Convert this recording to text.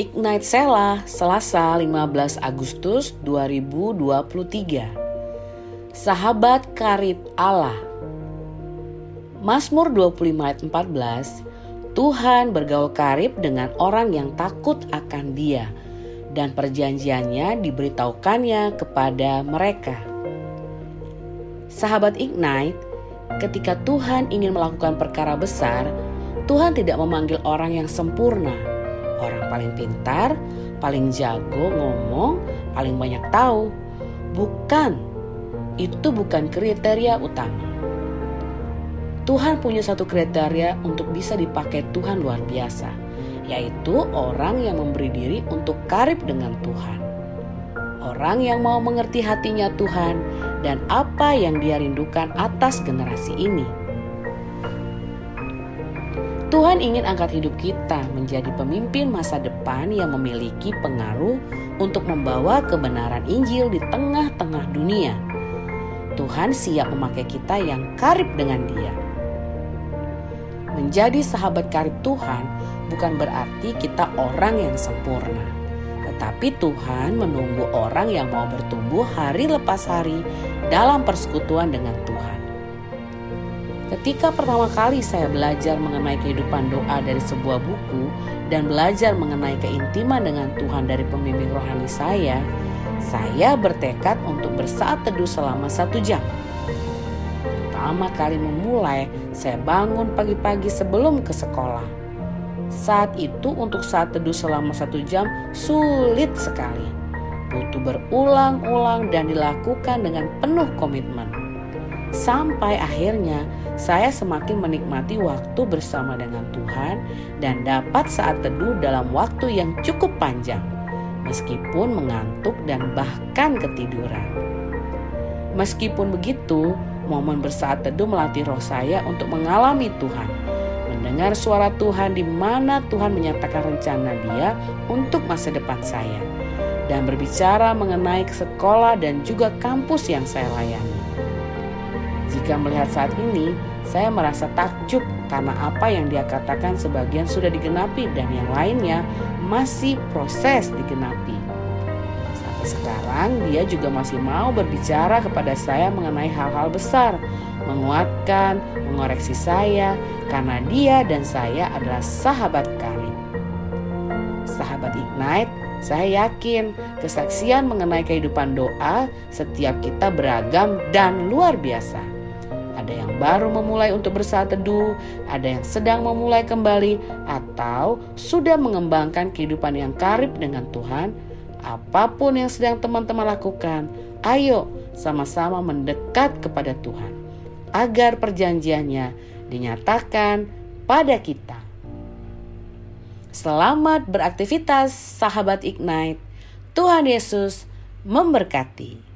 Ignite Sela, Selasa 15 Agustus 2023. Sahabat karib Allah. Mazmur 25 ayat 14, Tuhan bergaul karib dengan orang yang takut akan dia dan perjanjiannya diberitahukannya kepada mereka. Sahabat Ignite, ketika Tuhan ingin melakukan perkara besar, Tuhan tidak memanggil orang yang sempurna, orang paling pintar, paling jago ngomong, paling banyak tahu. Bukan, itu bukan kriteria utama. Tuhan punya satu kriteria untuk bisa dipakai Tuhan luar biasa, yaitu orang yang memberi diri untuk karib dengan Tuhan. Orang yang mau mengerti hatinya Tuhan dan apa yang dia rindukan atas generasi ini. Tuhan ingin angkat hidup kita menjadi pemimpin masa depan yang memiliki pengaruh untuk membawa kebenaran Injil di tengah-tengah dunia. Tuhan siap memakai kita yang karib dengan Dia. Menjadi sahabat karib Tuhan bukan berarti kita orang yang sempurna, tetapi Tuhan menunggu orang yang mau bertumbuh hari lepas hari dalam persekutuan dengan Tuhan. Ketika pertama kali saya belajar mengenai kehidupan doa dari sebuah buku dan belajar mengenai keintiman dengan Tuhan dari pembimbing rohani saya, saya bertekad untuk bersaat teduh selama satu jam. Pertama kali memulai, saya bangun pagi-pagi sebelum ke sekolah. Saat itu untuk saat teduh selama satu jam sulit sekali. Butuh berulang-ulang dan dilakukan dengan penuh komitmen sampai akhirnya saya semakin menikmati waktu bersama dengan Tuhan dan dapat saat teduh dalam waktu yang cukup panjang, meskipun mengantuk dan bahkan ketiduran. Meskipun begitu, momen bersaat teduh melatih roh saya untuk mengalami Tuhan, mendengar suara Tuhan di mana Tuhan menyatakan rencana Dia untuk masa depan saya, dan berbicara mengenai sekolah dan juga kampus yang saya layani. Jika melihat saat ini, saya merasa takjub karena apa yang dia katakan sebagian sudah digenapi dan yang lainnya masih proses digenapi. Sampai sekarang dia juga masih mau berbicara kepada saya mengenai hal-hal besar, menguatkan, mengoreksi saya karena dia dan saya adalah sahabat karib. Sahabat Ignite, saya yakin kesaksian mengenai kehidupan doa setiap kita beragam dan luar biasa ada yang baru memulai untuk bersaat teduh, ada yang sedang memulai kembali, atau sudah mengembangkan kehidupan yang karib dengan Tuhan. Apa pun yang sedang teman-teman lakukan, ayo sama-sama mendekat kepada Tuhan agar perjanjiannya dinyatakan pada kita. Selamat beraktivitas, sahabat Ignite. Tuhan Yesus memberkati.